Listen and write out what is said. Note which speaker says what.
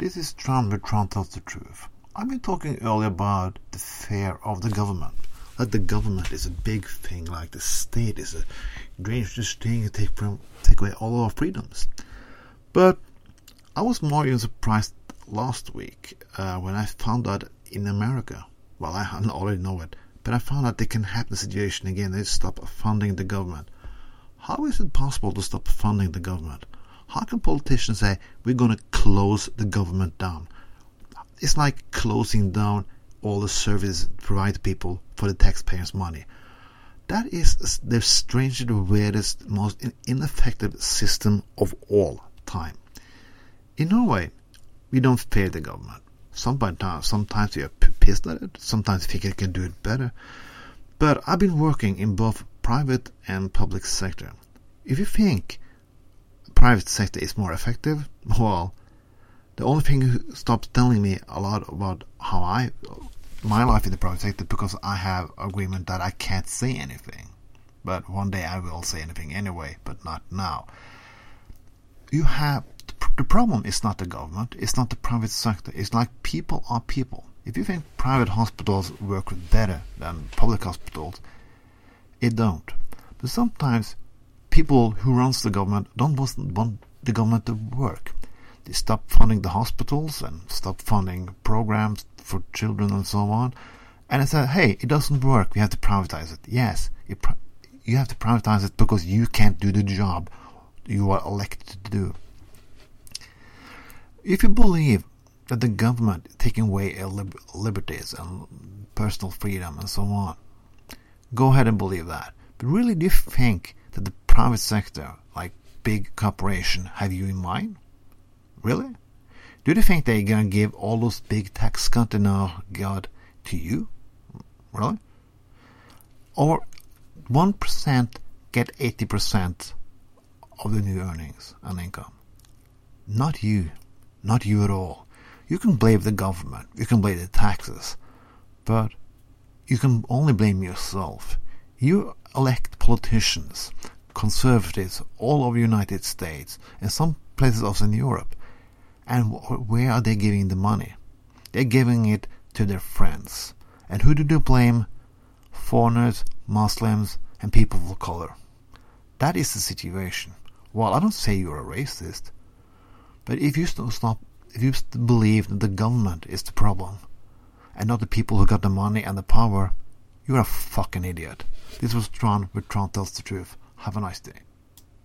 Speaker 1: This is Trond with Trond Tells the Truth. I've been talking earlier about the fear of the government. That the government is a big thing, like the state is a dangerous thing to take, from, take away all our freedoms. But I was more even surprised last week uh, when I found out in America, well, I already know it, but I found out they can have the situation again. They stop funding the government. How is it possible to stop funding the government? How can politicians say we're going to close the government down? It's like closing down all the services provided to people for the taxpayers' money. That is the strangest, weirdest, most ineffective system of all time. In Norway, we don't fear the government. Sometimes, sometimes we are pissed at it. Sometimes think it can do it better. But I've been working in both private and public sector. If you think private sector is more effective, well, the only thing who stops telling me a lot about how I my life in the private sector because I have agreement that I can't say anything. But one day I will say anything anyway, but not now. You have the problem is not the government, it's not the private sector. It's like people are people. If you think private hospitals work better than public hospitals, it don't. But sometimes people who runs the government don't want the government to work. They stop funding the hospitals and stop funding programs for children and so on. And I said, hey, it doesn't work. We have to privatize it. Yes, you, you have to privatize it because you can't do the job you are elected to do. If you believe that the government taking away liberties and personal freedom and so on, go ahead and believe that. But really, do you think that the private sector, like big corporation, have you in mind? Really? Do you think they're gonna give all those big tax our God to you? Really? Or one percent get eighty percent of the new earnings and income? Not you. Not you at all. You can blame the government. You can blame the taxes. But you can only blame yourself. You elect politicians, conservatives all over the United States and some places also in Europe. And where are they giving the money? They're giving it to their friends. And who do they blame? Foreigners, Muslims, and people of color. That is the situation. Well, I don't say you're a racist, but if you stop, if you believe that the government is the problem, and not the people who got the money and the power, you're a fucking idiot. This was Trond with Trond Tells the Truth. Have a nice day.